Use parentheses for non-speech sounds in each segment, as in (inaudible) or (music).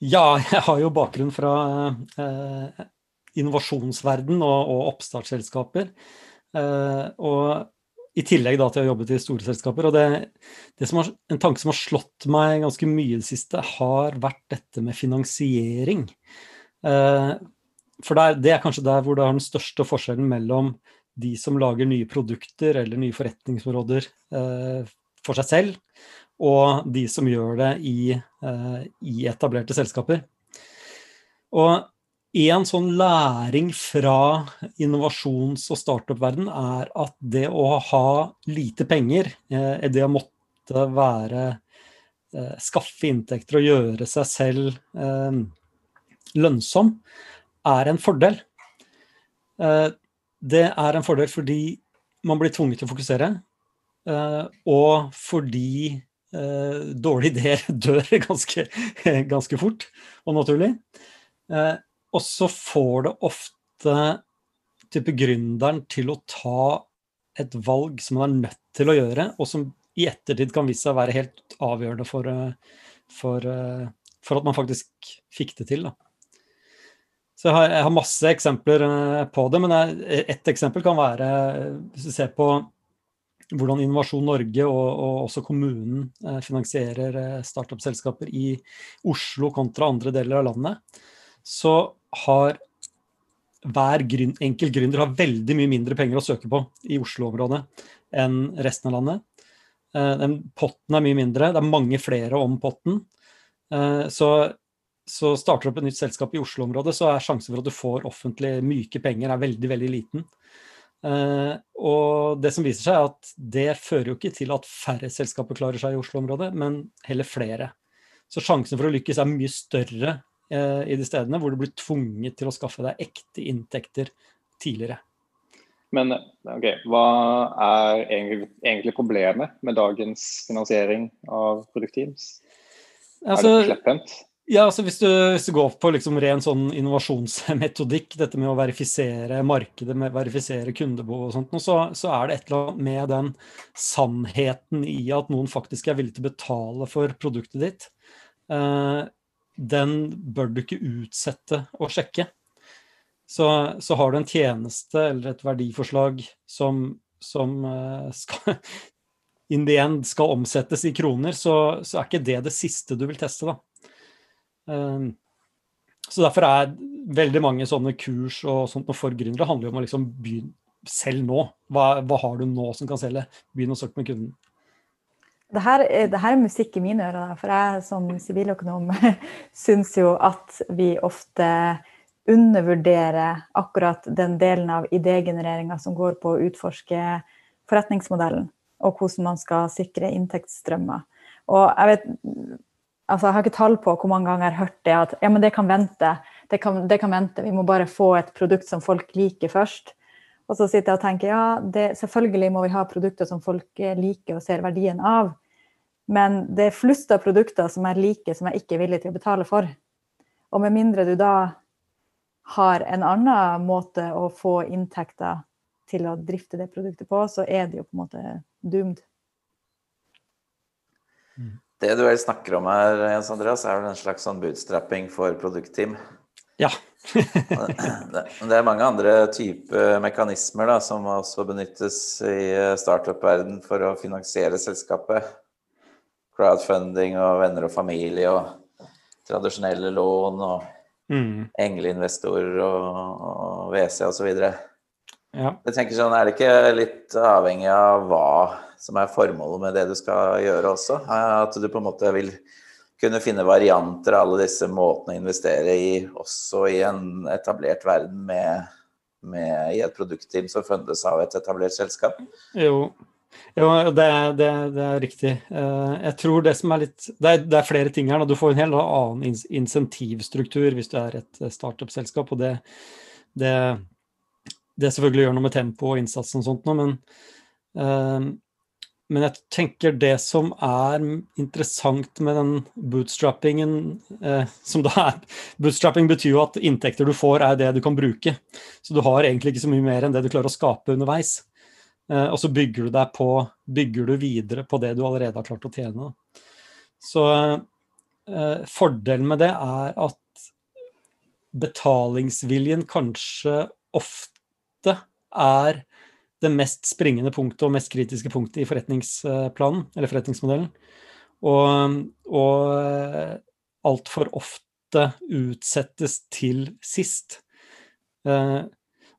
Ja, (laughs) jeg har jo bakgrunn fra eh, innovasjonsverden og, og oppstartsselskaper. Eh, og i tillegg da til å jobbe til store selskaper. Og det, det har, en tanke som har slått meg ganske mye i det siste, har vært dette med finansiering. Eh, for der, det er kanskje der hvor det er den største forskjellen mellom de som lager nye produkter eller nye forretningsområder eh, for seg selv, og de som gjør det i, eh, i etablerte selskaper. Og en sånn læring fra innovasjons- og startup-verden er at det å ha lite penger, eh, det å måtte være eh, Skaffe inntekter og gjøre seg selv lønnsom, er en fordel. Det er en fordel fordi man blir tvunget til å fokusere, og fordi dårlige ideer (laughs) dør ganske, ganske fort og naturlig. Og så får det ofte type gründeren til å ta et valg som man er nødt til å gjøre, og som i ettertid kan vise seg å være helt avgjørende for, eh, for, eh, for at man faktisk fikk det til. Da. Så jeg har, jeg har, masse eksempler eh, på det, men ett eksempel kan være Hvis du ser på hvordan Innovasjon Norge og, og også kommunen finansierer startup-selskaper i Oslo kontra andre deler av landet, så har hver grunn, enkelt gründer har veldig mye mindre penger å søke på i Oslo-området enn resten av landet. Eh, den potten er mye mindre, det er mange flere om potten. Eh, så, så starter du opp et nytt selskap i Oslo-området, så er sjansen for at du får offentlig myke penger, er veldig, veldig liten. Og det som viser seg, er at det fører jo ikke til at færre selskaper klarer seg i Oslo-området, men heller flere. Så sjansen for å lykkes er mye større Eh, i de stedene hvor du blir tvunget til å skaffe deg ekte inntekter tidligere. Men ok, hva er egentlig, problemet med dagens finansiering av produktteams? Altså, er det slepphendt? Ja, altså hvis du, hvis du, går på liksom ren sånn innovasjonsmetodikk, dette med å verifisere markedet, med verifisere kundebehov og sånt, så, så, er det et eller annet med den sannheten i at noen faktisk er villig til å betale for produktet ditt. Uh, den bør du ikke utsette å sjekke. Så, så har du en tjeneste eller et verdiforslag som, som eh, skal, in the end skal omsettes i kroner, så, så, er ikke det det siste du vil teste. da. Um, så derfor er veldig mange sånne kurs og sånt for gründere handler om å liksom begynne selv nå. Hva, hva, har du nå som kan selge? Begynn å snakke med kunden det her, det her, er musikk i mine ører, for jeg som siviløkonom (laughs) syns jo at vi ofte undervurderer akkurat den delen av idégenereringa som går på å utforske forretningsmodellen, og hvordan man skal sikre inntektsstrømmer. Og jeg vet altså jeg har ikke tall på hvor mange ganger jeg har hørt det at ja, men det kan vente. Det kan, det kan vente. Vi må bare få et produkt som folk liker først. Og så sitter jeg og tenker ja, det, selvfølgelig må vi ha produkter som folk liker og ser verdien av. Men det er flust av produkter som jeg liker, som jeg ikke er villig til å betale for. Og med mindre du da har en annen måte å få inntekter til å drifte det produktet på, så er det jo på en måte doomed. Mm. Det du vel snakker om her, Jens Andreas, er vel en slags sånn bootstrapping for produktteam? Ja. (laughs) det er mange andre typer mekanismer da, som også benyttes i startup-verden for å finansiere selskapet. Crowdfunding og venner og familie og tradisjonelle lån og mm. engleinvestorer og, og WC osv. Ja. Jeg tenker sånn, Er det ikke litt avhengig av hva som er formålet med det du skal gjøre også? At du på en måte vil kunne finne varianter av alle disse måtene å investere i, også i en etablert verden med, med i et produktteam som fundes av et etablert selskap? Jo, jo det, det, det, er riktig. Eh, jeg tror det som er litt Det er, det er flere ting her. Du får en helt annen insentivstruktur hvis du er et startup-selskap, og det, det, selvfølgelig gjør noe med tempo og innsats og sånt men uh, men jeg tenker det som er interessant med den bootstrappingen eh, som det er Bootstrapping betyr jo at inntekter du får, er det du kan bruke. Så du har egentlig ikke så mye mer enn det du klarer å skape underveis. Eh, og så bygger du deg på Bygger du videre på det du allerede har klart å tjene. Så eh, fordelen med det er at betalingsviljen kanskje ofte er det mest springende punktet og mest kritiske punktet i forretningsplanen, eller forretningsmodellen. Og, og eh, altfor ofte utsettes til sist. Eh,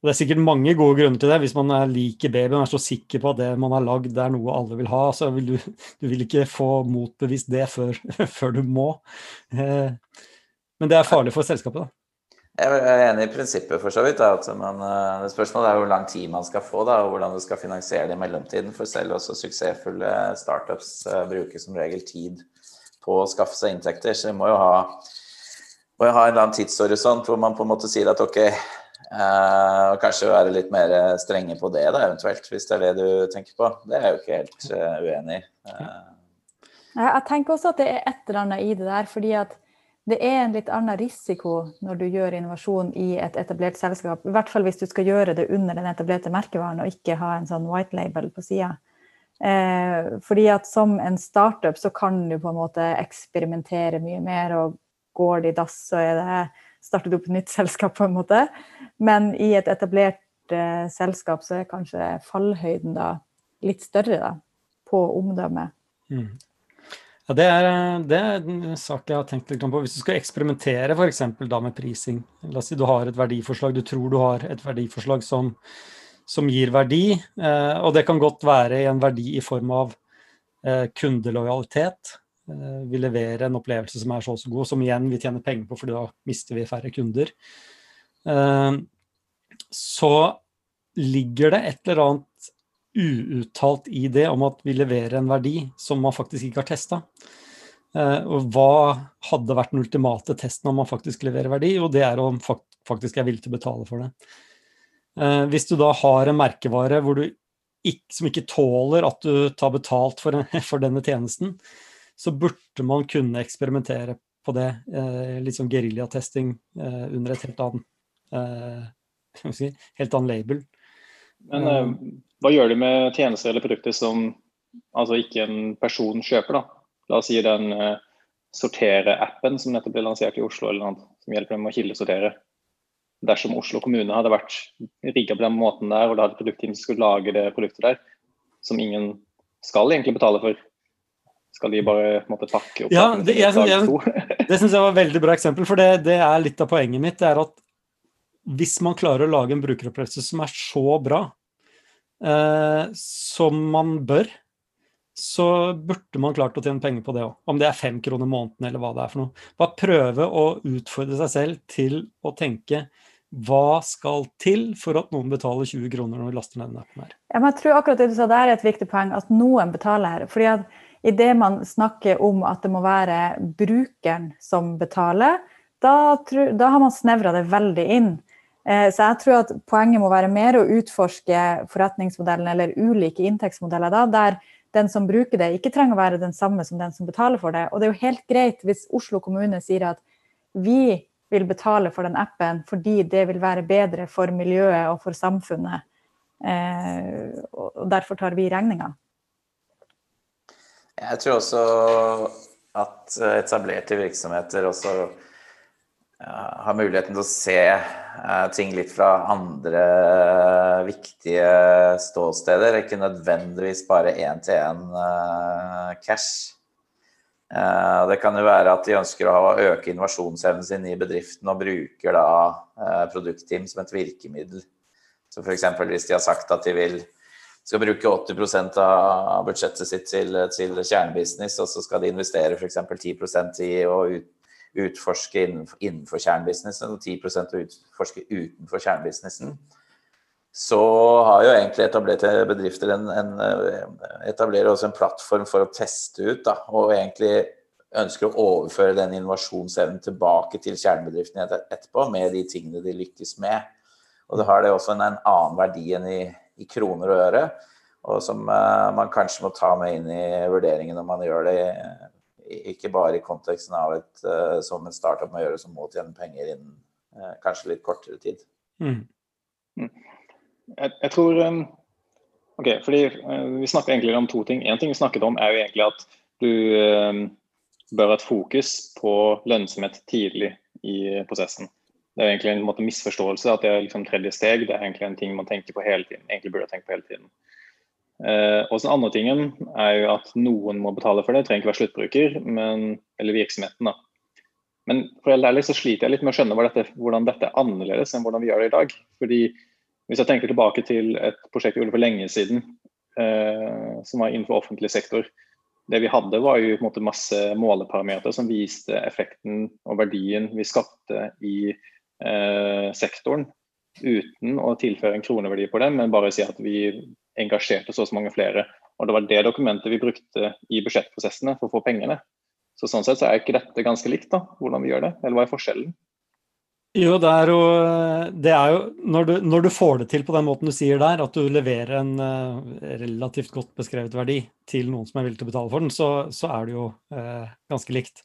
og Det er sikkert mange gode grunner til det. Hvis man liker babyen og er så sikker på at det man har lagd er noe alle vil ha, så vil du, du vil ikke få motbevist det før, (laughs) før du må. Eh, men det er farlig for selskapet, da. Jeg er enig i prinsippet for så vidt. Da, at man, eh, spørsmålet er hvor lang tid man skal få, da, og hvordan du skal finansiere det i mellomtiden. For selv også suksessfulle startups uh, bruker som regel tid på å skaffe seg inntekter. Så vi må jo ha, må jo ha en eller annen tidshorisont hvor man på en måte sier at ok, uh, og kanskje være litt mer strenge på det, da, eventuelt, hvis det er det du tenker på. Det er jeg jo ikke helt uenig i. Jeg tenker også at det er et eller annet i det der. fordi at det er en litt annen risiko når du gjør innovasjon i et etablert selskap. I hvert fall hvis du skal gjøre det under den etablerte merkevaren og ikke ha en sånn white label på sida. Eh, fordi at som en startup så kan du på en måte eksperimentere mye mer, og går det i dass, så er det startet opp et nytt selskap, på en måte. Men i et etablert eh, selskap så er kanskje fallhøyden da litt større da, på omdømmet. Mm. Ja, det er, det er, en sak jeg har tenkt litt på. Hvis du skal eksperimentere f.eks. da med prising. La oss si du har et verdiforslag, du tror du har et verdiforslag som, som gir verdi. Eh, og det kan godt være en verdi i form av eh, kundelojalitet. Eh, vi leverer en opplevelse som er så og så god, som igjen vi tjener penger på, for da mister vi færre kunder. Eh, så ligger det et eller annet uuttalt i det om at vi leverer en verdi som man faktisk ikke har testa. Eh, og hva hadde vært den ultimate testen om man faktisk leverer verdi? Og det er om faktisk er villig til å betale for det. Eh, hvis du da har en merkevare ikke, som ikke tåler at du tar betalt for, (laughs) for, denne tjenesten, så burde man kunne eksperimentere på det. Eh, litt sånn geriljatesting under et helt annet, (laughs) si, helt annet label. Men hva gjør du med tjenester eller produkter som altså ikke en person kjøper? da? La oss si den uh, sortere-appen som nettopp ble lansert i Oslo, eller noe, som hjelper dem å kildesortere. Dersom Oslo kommune hadde vært rigga på den måten der, og det hadde produktteam som skulle lage det produktet der, som ingen skal egentlig betale for, skal de bare måtte pakke opp? Ja, det, jeg, jeg, (laughs) det syns jeg var et veldig bra eksempel, for det, det, er litt av poenget mitt. det er at hvis man klarer å lage en brukeropplevelse som er så bra eh, som man bør, så burde man klart å tjene penger på det òg. Om det er fem kroner måneden eller hva det er for noe. Bare prøve å utfordre seg selv til å tenke hva skal til for at noen betaler 20 kroner når vi laster ned den appen her? Ja, jeg tror akkurat det du sa der er et viktig poeng, at noen betaler. fordi at Idet man snakker om at det må være brukeren som betaler, da, da har man snevra det veldig inn. Eh, så jeg tror at poenget må være mer å utforske forretningsmodellen eller ulike inntektsmodeller da, der den som bruker det, ikke trenger å være den samme som den som betaler for det. Og det er jo helt greit hvis Oslo kommune sier at vi vil betale for den appen fordi det vil være bedre for miljøet og for samfunnet. Eh, og derfor tar vi regninga. Jeg tror også at etablerte virksomheter også har muligheten til å se eh, ting litt fra andre viktige ståsteder. Ikke nødvendigvis bare én-til-én eh, cash. Eh, det kan jo være at de ønsker å øke innovasjonsevnen sin i bedriften og bruker da produktteam som et virkemiddel. Så f.eks. hvis de har sagt at de vil skal bruke 80% av budsjettet sitt til, til kjernebusiness, og så skal de investere f.eks. 10% i å ut, utforske innenfor kjernebusinessen og 10 å utforske utenfor kjernebusinessen, så har jo egentlig etablerte bedrifter en, en, etablerer også en plattform for å teste ut, da, og egentlig ønsker å overføre den innovasjonsevnen tilbake til kjernebedriftene etterpå, med de tingene de lykkes med. Og da har det også en, en annen verdi enn i, i, kroner og øre, og som uh, man kanskje må ta med inn i vurderingen når man gjør det ikke bare i konteksten av et, uh, som en startup må gjøre, som må tjene penger innen uh, kanskje litt kortere tid. Mm. mm. Jeg, jeg, tror um, Ok, fordi uh, vi snakker egentlig om to ting. Én ting vi snakket om, er jo egentlig at du bør ha et fokus på lønnsomhet tidlig i prosessen. Det er egentlig en måte, misforståelse at det er liksom tredje steg. Det er egentlig en ting man tenker på hele tiden. egentlig burde tenke på hele tiden. Eh, og den andre tingen er jo at noen må betale for det. Trenger ikke være sluttbruker, men, eller virksomheten. da. Men for helt ærlig så sliter jeg litt med å skjønne dette, hvordan dette er annerledes enn hvordan vi gjør det i dag. Fordi Hvis jeg tenker tilbake til et prosjekt vi gjorde for lenge siden, eh, som var innenfor offentlig sektor. Det vi hadde var jo på en måte masse måleparametere som viste effekten og verdien vi skapte i eh, sektoren. Uten å tilføre en kroneverdi på det, men bare si at vi engasjerte så og så mange flere. Og det var det dokumentet vi brukte i budsjettprosessene for å få pengene. Så sånn sett så er ikke dette ganske likt, da, hvordan vi gjør det. Eller hva er forskjellen? Jo, det er jo, det er jo når, du, når, du, får det til på den måten du sier der, at du leverer en uh, relativt godt beskrevet verdi til noen som er villig til å betale for den, så, så er det jo eh, ganske likt.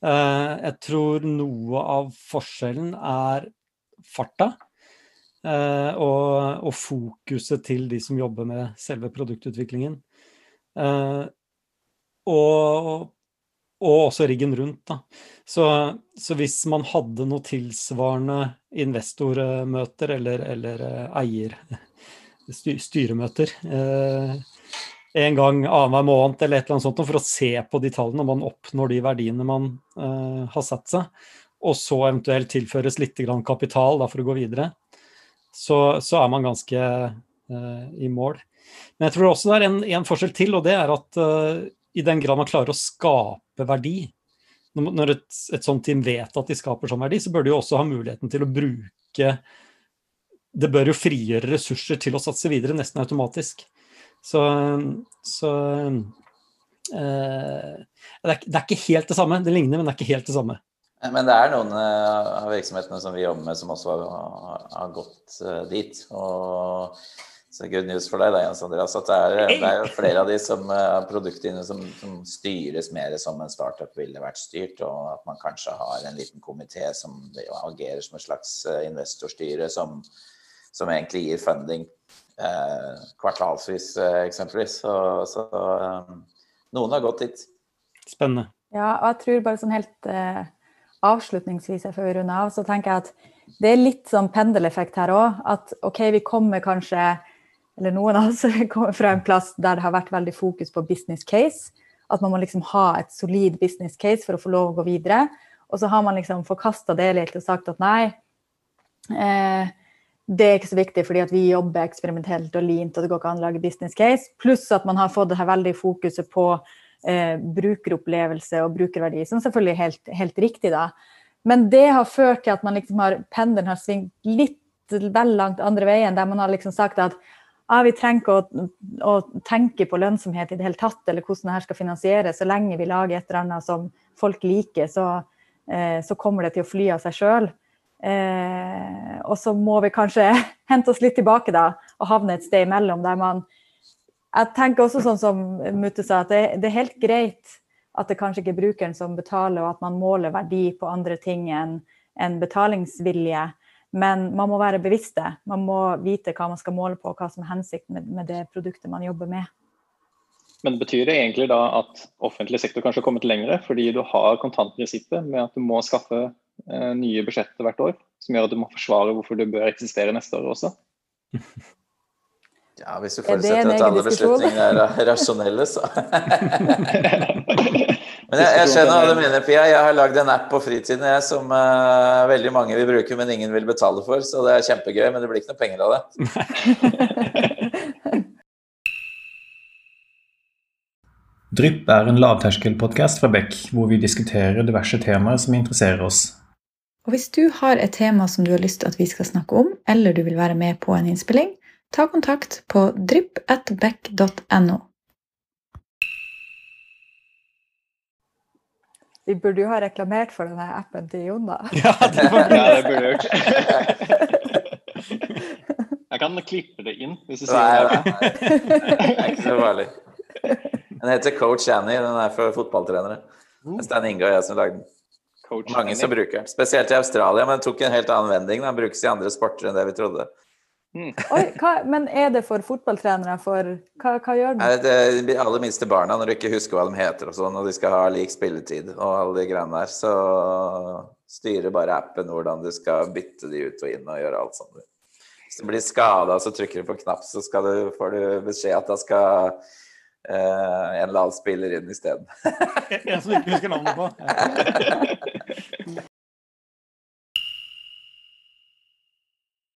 Eh, jeg tror noe av forskjellen er farta. Eh, og, og, fokuset til de som jobber med selve produktutviklingen. Eh, og, og, også riggen rundt. Da. Så, så, hvis man hadde noe tilsvarende investormøter eller, eller eh, eier (laughs) styremøter en gang annenhver måned eller et eller annet sånt for å se på de tallene, om man oppnår de verdiene man uh, har satt seg, og så eventuelt tilføres litt kapital da, for å gå videre, så, så, er man ganske uh, i mål. Men jeg tror også det er en, en forskjell til, og det er at uh, i den grad man klarer å skape verdi, når et, et sånt team vet at de skaper sånn verdi, så bør de jo også ha muligheten til å bruke Det bør jo frigjøre ressurser til å satse videre, nesten automatisk. Så, så uh, det, er, det, er, ikke helt det samme. Det ligner, men det er ikke helt det samme. Men det er noen eh, av virksomhetene som vi jobber med, som også har, har gått uh, dit. Og så good news for deg, da, Jens Andreas, at det er, det er flere av de som uh, produktene som, som, styres mer som en startup ville vært styrt, og at man kanskje har en liten komité som agerer som et slags investorstyre, som, som egentlig gir funding eh, kvartalsvis, eksempelvis. Så, så noen har gått dit. Spennende. Ja, og jeg tror bare sånn helt avslutningsvis før vi runder av, så tenker jeg at det er litt sånn pendeleffekt her òg. At OK, vi kommer kanskje, eller noen av oss (laughs) kommer fra en plass der det har vært veldig fokus på business case. At man må liksom ha et solid business case for å få lov å gå videre. Og så har man liksom forkasta det litt og sagt at nei, eh, det er ikke så viktig fordi at vi jobber eksperimentelt og lint, og det går ikke an å lage business case. Pluss at man har fått det her veldig fokuset på eh, brukeropplevelse og brukerverdi, som selvfølgelig er helt, helt riktig, da. Men det har ført til at man liksom har, pendelen har svingt litt vel langt andre veien, der man har liksom sagt at ah, vi trenger ikke å, å, tenke på lønnsomhet i det hele tatt, eller hvordan dette skal finansieres. Så lenge vi lager et eller annet som folk liker, så, eh, så kommer det til å fly av seg sjøl. Eh, og så må vi kanskje (laughs) hente oss litt tilbake da, og havne et sted imellom, der man jeg tenker også sånn som Mutte sa, at det, det, er helt greit at det kanskje ikke er brukeren som betaler, og at man måler verdi på andre ting enn en betalingsvilje. Men man må være bevisste. Man må vite hva man skal måle på, og hva som er hensikten med, med, det produktet man jobber med. Men Betyr det egentlig da at offentlig sektor kanskje har kommet lengre, fordi du har kontantprinsippet med at du må skaffe eh, nye budsjetter hvert år, som gjør at du må forsvare hvorfor du bør eksistere neste år også? (laughs) Ja, hvis du forutsetter at alle beslutningene er rasjonelle, så (laughs) Men jeg, jeg, skjønner hva du mener, Pia. Jeg har lagd en app på fritiden jeg, som uh, veldig mange vil bruke, men ingen vil betale for. Så det er kjempegøy, men det blir ikke noe penger av det. (laughs) Drypp er en lavterskelpodkast fra Beck, hvor vi diskuterer diverse temaer som interesserer oss. Og Hvis du har et tema som du har lyst til at vi skal snakke om, eller du vil være med på en innspilling, ta kontakt på drypp.beck.no. Vi burde jo ha reklamert for denne appen til Jon, da. Ja, (laughs) det, ja, det burde jeg gjort. (laughs) Jeg kan klippe det inn, hvis du sier det. Det er ikke så farlig. Den heter Coach Annie. Den er for fotballtrenere. Uh. Det er Inge og jeg som lagde den. Coach Mange Annie. som bruker den. Spesielt i Australia, men den tok en helt annen vending. Den brukes i andre sporter enn det vi trodde. Mm. (laughs) Oi, hva, men er det for fotballtrenere? For hva, hva gjør den? Det blir de aller minste barna, når du ikke husker hva de heter og sånn, og de skal ha lik spilletid og alle de greiene der, så styrer bare appen hvordan du skal bytte de ut og inn og gjøre alt sånt. Hvis du blir skada, så trykker du på knapp, så skal du, får du beskjed at da skal eh, en eller annen spiller inn isteden. (laughs) En som du ikke husker navnet på. (laughs)